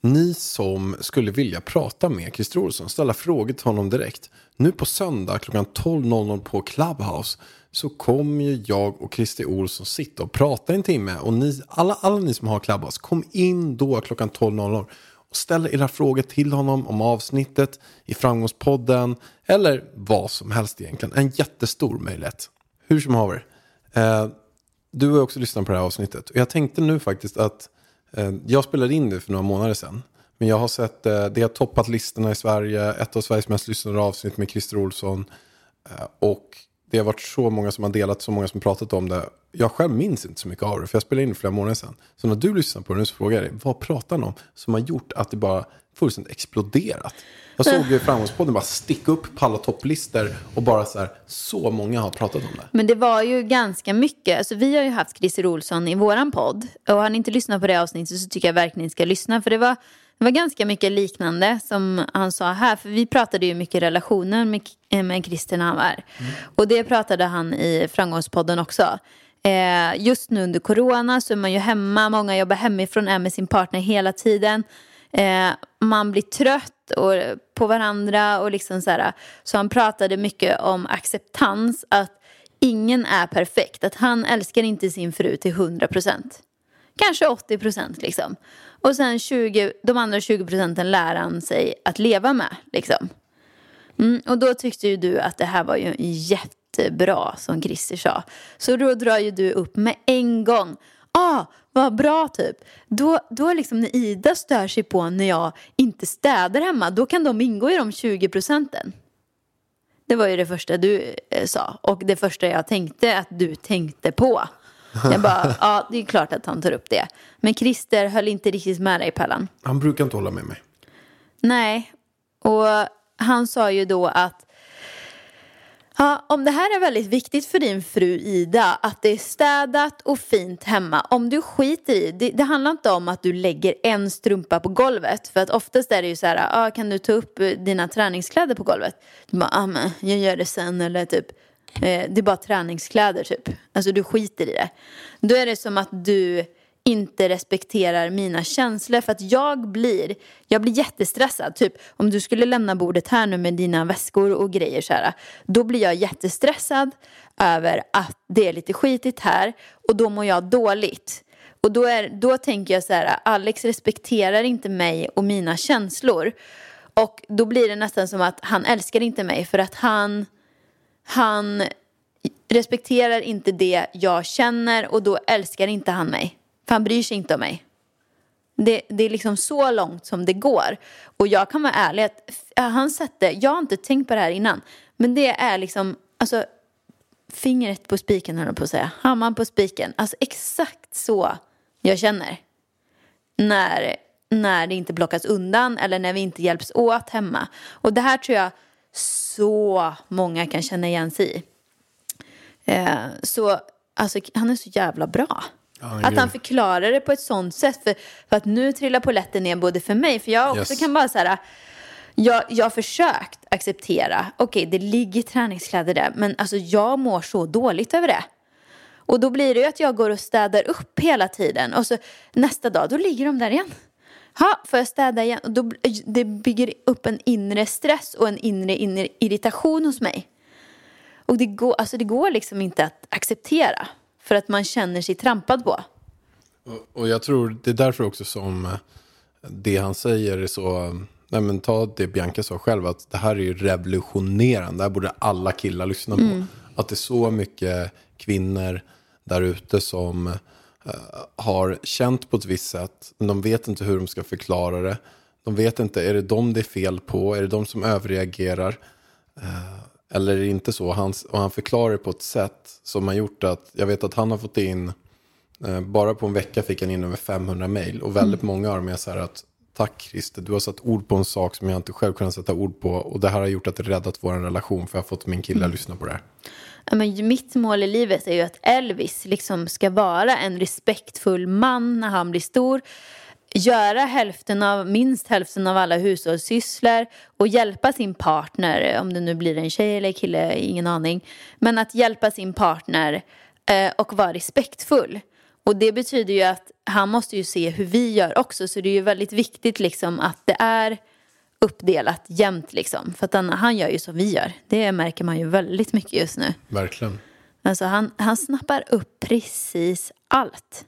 Speaker 2: ni som skulle vilja prata med Christer Olsson, ställa frågor till honom direkt. Nu på söndag klockan 12.00 på Clubhouse så kommer ju jag och Christer Olsson sitta och prata en timme. Och ni, alla, alla ni som har Clubhouse, kom in då klockan 12.00 och ställ era frågor till honom om avsnittet i Framgångspodden eller vad som helst egentligen. En jättestor möjlighet. Hur som haver. Eh, du har ju också lyssnat på det här avsnittet. Och jag tänkte nu faktiskt att eh, jag spelade in det för några månader sedan. Men jag har sett, eh, det har toppat listorna i Sverige, ett av Sveriges mest lyssnade avsnitt med Christer Olsson. Eh, och det har varit så många som har delat, så många som pratat om det. Jag själv minns inte så mycket av det, för jag spelade in det för flera månader sedan. Så när du lyssnar på det nu så frågar jag dig, vad pratar han om som har gjort att det bara fullständigt exploderat? Jag såg ju Framgångspodden bara sticka upp på alla topplistor och bara så här, så många har pratat om det.
Speaker 3: Men det var ju ganska mycket. Alltså, vi har ju haft Christer Olsson i våran podd. Och har ni inte lyssnat på det avsnittet så tycker jag verkligen ni ska lyssna. För det var, det var ganska mycket liknande som han sa här. För vi pratade ju mycket relationer med, med Christer när han var här. Och det pratade han i Framgångspodden också. Eh, just nu under corona så är man ju hemma. Många jobbar hemifrån, är med sin partner hela tiden. Eh, man blir trött och, på varandra och liksom så här. Så han pratade mycket om acceptans. Att ingen är perfekt. Att han älskar inte sin fru till 100 procent. Kanske 80 procent liksom. Och sen 20, de andra 20 procenten lär han sig att leva med liksom. Mm, och då tyckte ju du att det här var ju jättebra som Christer sa. Så då drar ju du upp med en gång. Ah, vad bra typ. Då, då liksom när Ida stör sig på när jag inte städar hemma, då kan de ingå i de 20 procenten. Det var ju det första du eh, sa. Och det första jag tänkte att du tänkte på. Jag bara, ja det är klart att han tar upp det. Men Christer höll inte riktigt med dig Pallan.
Speaker 2: Han brukar inte hålla med mig.
Speaker 3: Nej, och han sa ju då att Ja, om det här är väldigt viktigt för din fru Ida, att det är städat och fint hemma. Om du skiter i, det, det handlar inte om att du lägger en strumpa på golvet. För att oftast är det ju så här, ah, kan du ta upp eh, dina träningskläder på golvet? Du bara, ah, men jag gör det sen eller typ, eh, det är bara träningskläder typ. Alltså du skiter i det. Då är det som att du inte respekterar mina känslor för att jag blir, jag blir jättestressad. Typ om du skulle lämna bordet här nu med dina väskor och grejer så här, då blir jag jättestressad över att det är lite skitigt här och då mår jag dåligt. Och då, är, då tänker jag så här, Alex respekterar inte mig och mina känslor. Och då blir det nästan som att han älskar inte mig för att han, han respekterar inte det jag känner och då älskar inte han mig. För han bryr sig inte om mig. Det, det är liksom så långt som det går. Och jag kan vara ärlig att han sätter, jag har inte tänkt på det här innan, men det är liksom, alltså fingret på spiken höll jag på att säga, hammaren på spiken. Alltså exakt så jag känner. När, när det inte blockas undan eller när vi inte hjälps åt hemma. Och det här tror jag så många kan känna igen sig i. Eh, så alltså, han är så jävla bra
Speaker 2: är
Speaker 3: att han förklarar det på ett sånt sätt. För, för att nu trillar polletten ner både för mig, för jag också
Speaker 2: Yes.
Speaker 3: kan bara så här, jag, jag har försökt acceptera, okej det ligger träningskläder där, men alltså jag mår så dåligt över det. Och då blir det ju att jag går och städar upp hela tiden och så nästa dag, då ligger de där igen. Ha, får jag städa igen? Och då, det bygger upp en inre stress och en inre, inre irritation hos mig. Och det går, alltså det går liksom inte att acceptera för att man känner sig trampad på.
Speaker 2: Och- Och jag tror det är därför också som eh, det han säger är så... Nej men ta det Bianca sa själv, att det här är ju revolutionerande. Det här borde alla killar lyssna på. Att det är så mycket kvinnor där ute som eh, har känt på ett visst sätt. Men de vet inte hur de ska förklara det. De vet inte, är det dem det är fel på? Är det de som överreagerar? Eller är det inte så? Han, och han förklarar det på ett sätt som har gjort att, jag vet att han har fått in, eh, bara på en vecka fick han in över 500 mejl. Och väldigt många av dem är så här att, tack Christer, du har satt ord på en sak som jag inte själv kunnat sätta ord på. Och det här har gjort att det räddat vår relation, för jag har fått min kille att lyssna på det här.
Speaker 3: Ja, men mitt mål i livet är ju att Elvis liksom ska vara en respektfull man när han blir stor. Göra hälften av, minst hälften av alla hushållssysslor och hjälpa sin partner, om det nu blir en tjej eller kille, ingen aning. Men att hjälpa sin partner eh, och vara respektfull. Och det betyder ju att han måste ju se hur vi gör också. Så det är ju väldigt viktigt liksom att det är uppdelat jämnt liksom. För att han, han gör ju som vi gör. Det märker man ju väldigt mycket just nu.
Speaker 2: Verkligen.
Speaker 3: Alltså han, han snappar upp precis allt.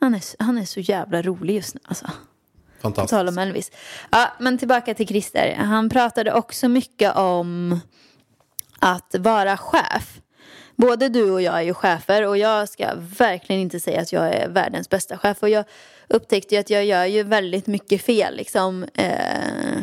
Speaker 3: Han är, han är så jävla rolig just nu alltså. På
Speaker 2: Fantastiskt.
Speaker 3: tal om Elvis. Ja, men tillbaka till Christer. Han pratade också mycket om att vara chef. Både du och jag är ju chefer och jag ska verkligen inte säga att jag är världens bästa chef. Och jag upptäckte ju att jag gör ju väldigt mycket fel. Liksom, eh,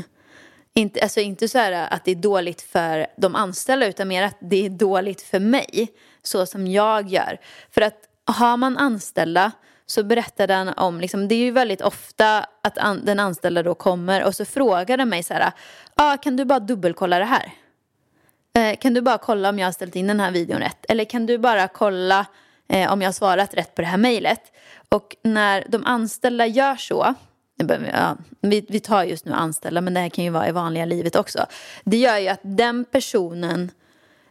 Speaker 3: inte, alltså inte så här att det är dåligt för de anställda utan mer att det är dåligt för mig. Så som jag gör. För att har man anställda så berättade han om, liksom, det är ju väldigt ofta att an, den anställda då kommer och så frågar den mig så här, ah, kan du bara dubbelkolla det här? Eh, kan du bara kolla om jag har ställt in den här videon rätt? Eller kan du bara kolla eh, om jag har svarat rätt på det här mejlet? Och när de anställda gör så, ja, vi, vi tar just nu anställda men det här kan ju vara i vanliga livet också. Det gör ju att den personen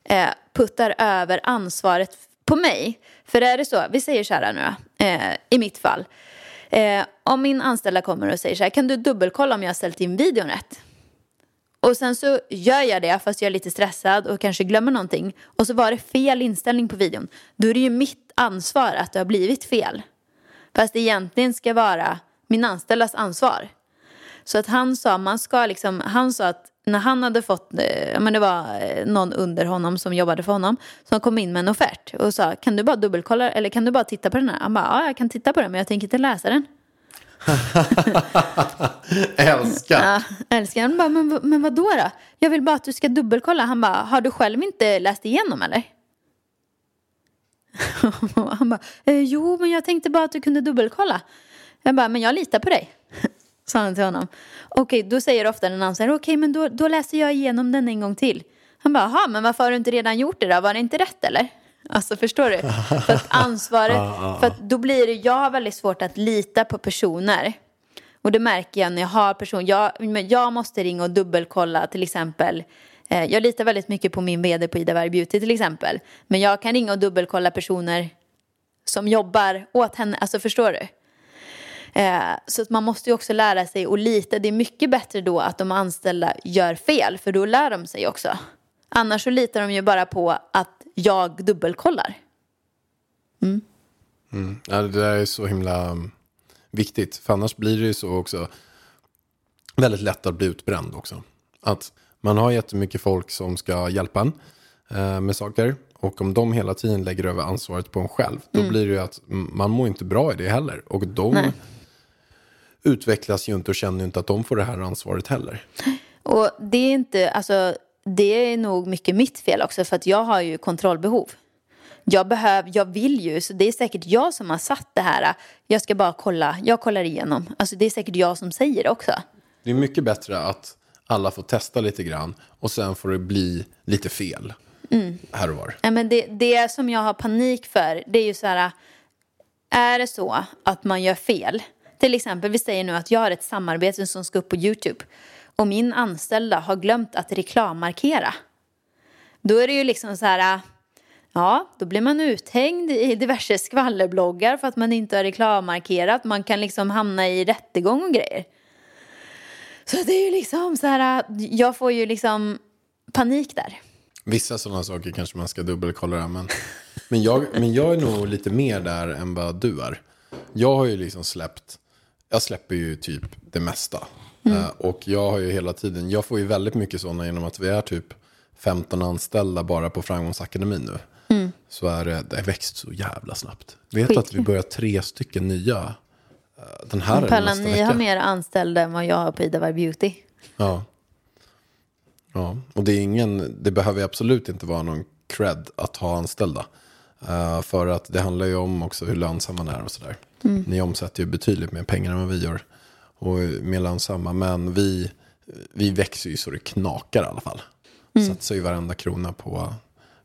Speaker 3: eh, puttar över ansvaret på mig. För är det så, vi säger så här nu då, eh, i mitt fall. Eh, om min anställda kommer och säger så här, kan du dubbelkolla om jag har ställt in videon rätt? Och sen så gör jag det fast jag är lite stressad och kanske glömmer någonting. Och så var det fel inställning på videon. Då är det ju mitt ansvar att det har blivit fel. Fast det egentligen ska vara min anställdas ansvar. Så att han sa, man ska liksom, han sa att när han hade fått, eh, men det var eh, någon under honom som jobbade för honom som kom in med en offert och sa kan du bara dubbelkolla eller kan du bara titta på den här? Han bara ja jag kan titta på den men jag tänker inte läsa den.
Speaker 2: Älskar.
Speaker 3: Ja, älskar. Han bara, men, men vad då då? Jag vill bara att du ska dubbelkolla. Han bara, har du själv inte läst igenom eller? Han bara, eh, jo men jag tänkte bara att du kunde dubbelkolla. Jag bara, men jag litar på dig. Sa han till honom. Okej, då säger ofta den andra, så här, okej men då, då läser jag igenom den en gång till. Han bara, jaha men varför har du inte redan gjort det då? Var det inte rätt eller? Alltså förstår du? För att ansvaret, för att då blir det, jag har väldigt svårt att lita på personer. Och det märker jag när jag har personer, jag, jag måste ringa och dubbelkolla till exempel. Eh, jag litar väldigt mycket på min vd på Ida Varg Beauty till exempel. Men jag kan ringa och dubbelkolla personer som jobbar åt henne, alltså förstår du? Eh, så att man måste ju också lära sig att lita. Det är mycket bättre då att de anställda gör fel, för då lär de sig också. Annars så litar de ju bara på att jag dubbelkollar.
Speaker 2: Ja, det där är så himla um, viktigt. För annars blir det ju så också väldigt lätt att bli utbränd också. Att man har jättemycket folk som ska hjälpa en eh, med saker. Och om de hela tiden lägger över ansvaret på en själv. Då blir det ju att mm, man mår inte bra i det heller. Och de
Speaker 3: Nej.
Speaker 2: Utvecklas ju inte och känner inte att de får det här ansvaret heller.
Speaker 3: Och det är inte, alltså det är nog mycket mitt fel också för att jag har ju kontrollbehov. Jag behöver, jag vill ju, så det är säkert jag som har satt det här. Jag ska bara kolla, jag kollar igenom. Alltså det är säkert jag som säger det också.
Speaker 2: Det är mycket bättre att alla får testa lite grann. Och sen får det bli lite fel. Här och var.
Speaker 3: Ja, men det, det som jag har panik för, det är ju så här, är det så att man gör fel, till exempel vi säger nu att jag har ett samarbete som ska upp på YouTube och min anställda har glömt att reklammarkera. Då är det ju liksom så här, ja, då blir man uthängd i diverse skvallerbloggar för att man inte har reklammarkerat. Man kan liksom hamna i rättegång och grejer. Så det är ju liksom så här, jag får ju liksom panik där.
Speaker 2: Vissa sådana saker kanske man ska dubbelkolla. där, Men, men, jag, men jag är nog lite mer där än vad du är. Jag har ju liksom släppt, jag släpper ju typ det mesta. Eh, och jag har ju hela tiden, jag får ju väldigt mycket sådana genom att vi är typ 15 anställda bara på Framgångsakademin nu. Så är det, det växt så jävla snabbt. Vet du att vi börjar tre stycken nya eh, den här nästa
Speaker 3: ni
Speaker 2: vecka?
Speaker 3: har mer anställda än vad jag har på Ida Varg Beauty.
Speaker 2: Ja. Ja, och det är ingen, det behöver absolut inte vara någon cred att ha anställda. Eh, för att det handlar ju om också hur lönsam man är och sådär. Ni omsätter ju betydligt mer pengar än vad vi gör. Och mer lönsamma. Men vi, vi växer ju så det knakar i alla fall. Satsar ju varenda krona på,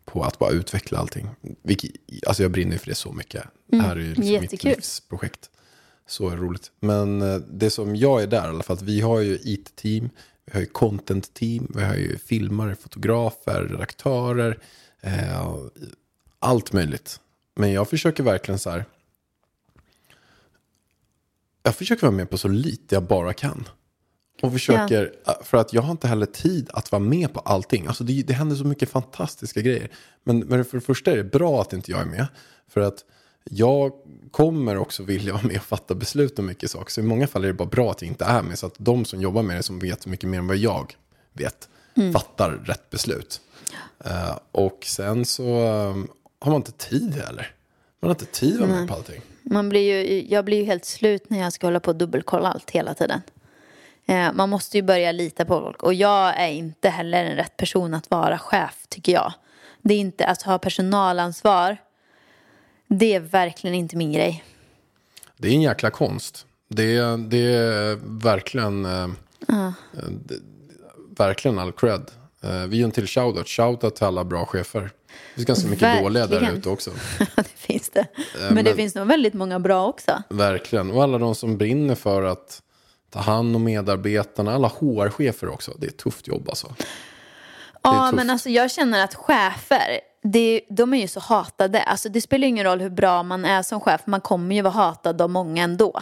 Speaker 2: på att bara utveckla allting. Vilket, alltså jag brinner ju för det så mycket. Det här är ju liksom mitt livsprojekt. Så roligt. Men eh, det som jag är där i alla fall, att vi har ju IT-team, vi har ju content-team, vi har ju filmare, fotografer, redaktörer, eh, allt möjligt. Men jag försöker verkligen så här, jag försöker vara med på så lite jag bara kan. Och försöker, för att jag har inte heller tid att vara med på allting. Alltså det, det händer så mycket fantastiska grejer. Men, men för det första är det bra att inte jag är med. För att jag kommer också vilja vara med och fatta beslut om mycket saker. Så i många fall är det bara bra att jag inte är med. Så att de som jobbar med det, som vet mycket mer än vad jag vet, fattar rätt beslut. Eh, och sen så eh, har man inte tid heller. Man har inte tid att vara med på allting.
Speaker 3: Man blir ju, jag blir ju helt slut när jag ska hålla på och dubbelkolla allt hela tiden. Eh, man måste ju börja lita på folk. Och jag är inte heller en rätt person att vara chef, tycker jag. Det är inte att ha personalansvar. Det är verkligen inte min grej.
Speaker 2: Det är en jäkla konst. Det är, det är verkligen, eh, det, verkligen all cred. Eh, vi gör en till shoutout. Shoutout till alla bra chefer. Det finns ganska mycket dåliga där
Speaker 3: Verkligen.
Speaker 2: ute också.
Speaker 3: det finns det. Men, det
Speaker 2: men-
Speaker 3: finns nog väldigt många bra också.
Speaker 2: Verkligen. Och alla de som brinner för att ta hand om medarbetarna. Alla HR-chefer också. Det är ett tufft jobb alltså.
Speaker 3: Ja, men alltså jag känner att chefer, det, de är ju så hatade. Alltså det spelar ingen roll hur bra man är som chef, man kommer ju vara hatad av många ändå.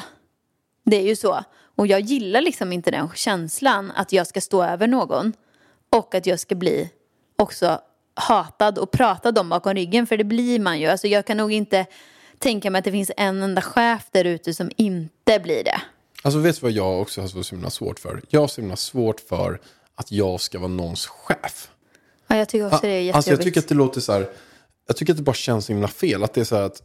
Speaker 3: Det är ju så. Och jag gillar liksom inte den känslan att jag ska stå över någon och att jag ska bli också hatad och pratad om bakom ryggen, för det blir man ju. Alltså jag kan nog inte tänka mig att det finns en enda chef där ute som inte blir det.
Speaker 2: Alltså vet du vad jag också har så himla svårt för? Jag har så himla svårt för att jag ska vara någons chef.
Speaker 3: Ja, jag tycker också det är jättejobbigt.
Speaker 2: Alltså jag tycker att det låter så här, jag tycker att det bara känns så himla fel. Att det är så här att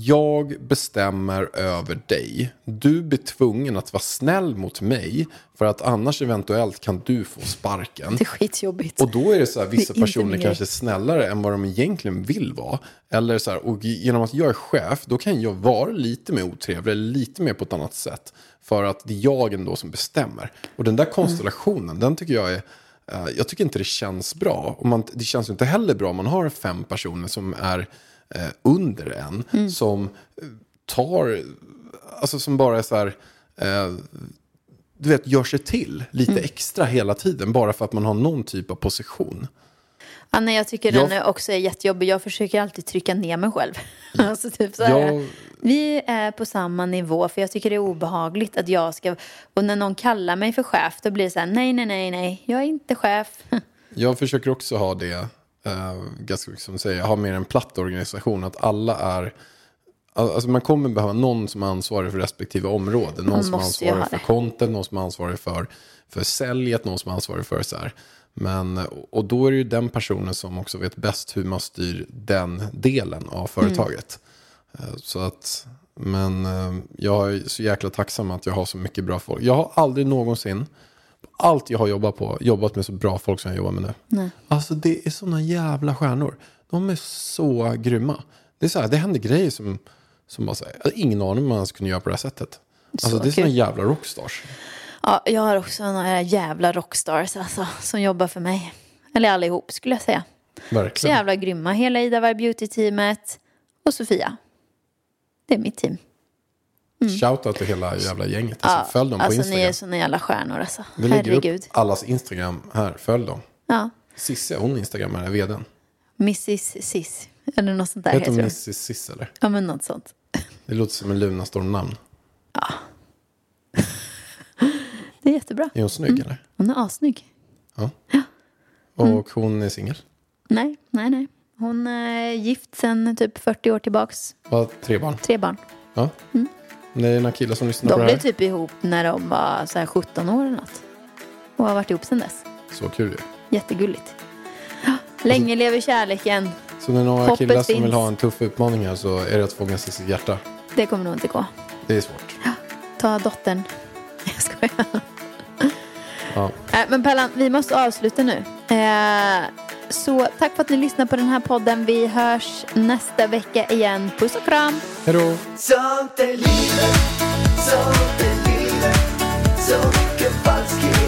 Speaker 2: jag bestämmer över dig. Du blir tvungen att vara snäll mot mig för att annars eventuellt kan du få sparken.
Speaker 3: Det är skitjobbigt.
Speaker 2: Och då är det så här, vissa personer kanske är snällare än vad de egentligen vill vara. Eller så här, och genom att jag är chef, då kan jag vara lite mer otrevlig, lite mer på ett annat sätt. För att det är jag ändå som bestämmer. Och den där konstellationen, den tycker jag är, eh, jag tycker inte det känns bra. Och man, det känns ju inte heller bra om man har fem personer som är eh, under en, som eh, tar, alltså som bara är så här, eh, du vet, gör sig till lite
Speaker 3: Mm.
Speaker 2: extra hela tiden bara för att man har någon typ av position.
Speaker 3: Anna, jag tycker
Speaker 2: Jag-
Speaker 3: den också är jättejobbig. Jag försöker alltid trycka ner mig själv. alltså typ så här.
Speaker 2: Jag-
Speaker 3: Vi är på samma nivå för jag tycker det är obehagligt att jag ska... Och när någon kallar mig för chef då blir det så här, nej, nej, nej, nej, jag är inte chef.
Speaker 2: Jag försöker också ha det, eh, ganska som säger, ha mer en platt organisation. Att alla är, alltså man kommer behöva någon som är ansvarig för respektive område. Någon som är ansvarig för content, någon som är ansvarig för, för säljet, någon som är ansvarig för så här. Men, och då är det ju den personen som också vet bäst hur man styr den delen av företaget. Eh, Så att, men eh, jag är så jäkla tacksam att jag har så mycket bra folk. Jag har aldrig någonsin, allt jag har jobbat på, jobbat med så bra folk som jag jobbar med nu.
Speaker 3: Nej.
Speaker 2: Alltså det är såna jävla stjärnor. De är så grymma. Det är så här, det händer grejer som, som bara säger, jag hade ingen aning om man ens kunde göra på det här sättet. Alltså
Speaker 3: Så
Speaker 2: det är såna jävla rockstars.
Speaker 3: Ja, jag har också några jävla rockstars alltså, som jobbar för mig. Eller allihop skulle jag säga. Så
Speaker 2: Verkligen.
Speaker 3: jävla grymma. Hela Ida Beauty-teamet och Sofia. Det är mitt team.
Speaker 2: Shoutout till hela jävla gänget. Alltså, följ dem på
Speaker 3: alltså
Speaker 2: Instagram.
Speaker 3: ni är såna jävla stjärnor alltså.
Speaker 2: Vi lägger
Speaker 3: Herregud.
Speaker 2: upp allas Instagram här, följ dem.
Speaker 3: Ja.
Speaker 2: Cissi, hon Instagrammar är vdn.
Speaker 3: Mrs Sis. Eller något sånt där
Speaker 2: Heter hon. Mrs Cis eller?
Speaker 3: Ja men något sånt.
Speaker 2: Det låter som en Lunarstorm-namn.
Speaker 3: Det är jättebra.
Speaker 2: Är hon snygg eller?
Speaker 3: Hon är assnygg.
Speaker 2: Ja. Och hon är singel.
Speaker 3: Nej, nej, nej. Hon är gift sedan typ 40 år tillbaks.
Speaker 2: Har tre barn.
Speaker 3: Tre barn.
Speaker 2: Ja. Det är några killar som lyssnar
Speaker 3: De
Speaker 2: på det
Speaker 3: blev
Speaker 2: här.
Speaker 3: typ ihop när de var så här 17 år eller något. Och har varit ihop sedan dess.
Speaker 2: Så kul ju.
Speaker 3: Jättegulligt. Länge lever kärleken.
Speaker 2: Så när några
Speaker 3: Hoppet
Speaker 2: killar som
Speaker 3: finns.
Speaker 2: vill ha en tuff utmaning här så är det att fånga sig sitt hjärta.
Speaker 3: Det kommer nog inte gå.
Speaker 2: Det är svårt.
Speaker 3: Ta dottern. Jag skojar.
Speaker 2: Ja.
Speaker 3: Äh, men Pellan, vi måste avsluta nu. Eh, så tack för att ni lyssnar på den här podden. Vi hörs nästa vecka igen. Puss och kram.
Speaker 2: Hej då!
Speaker 1: Sånt är livet, sånt är livet Så mycket falskhet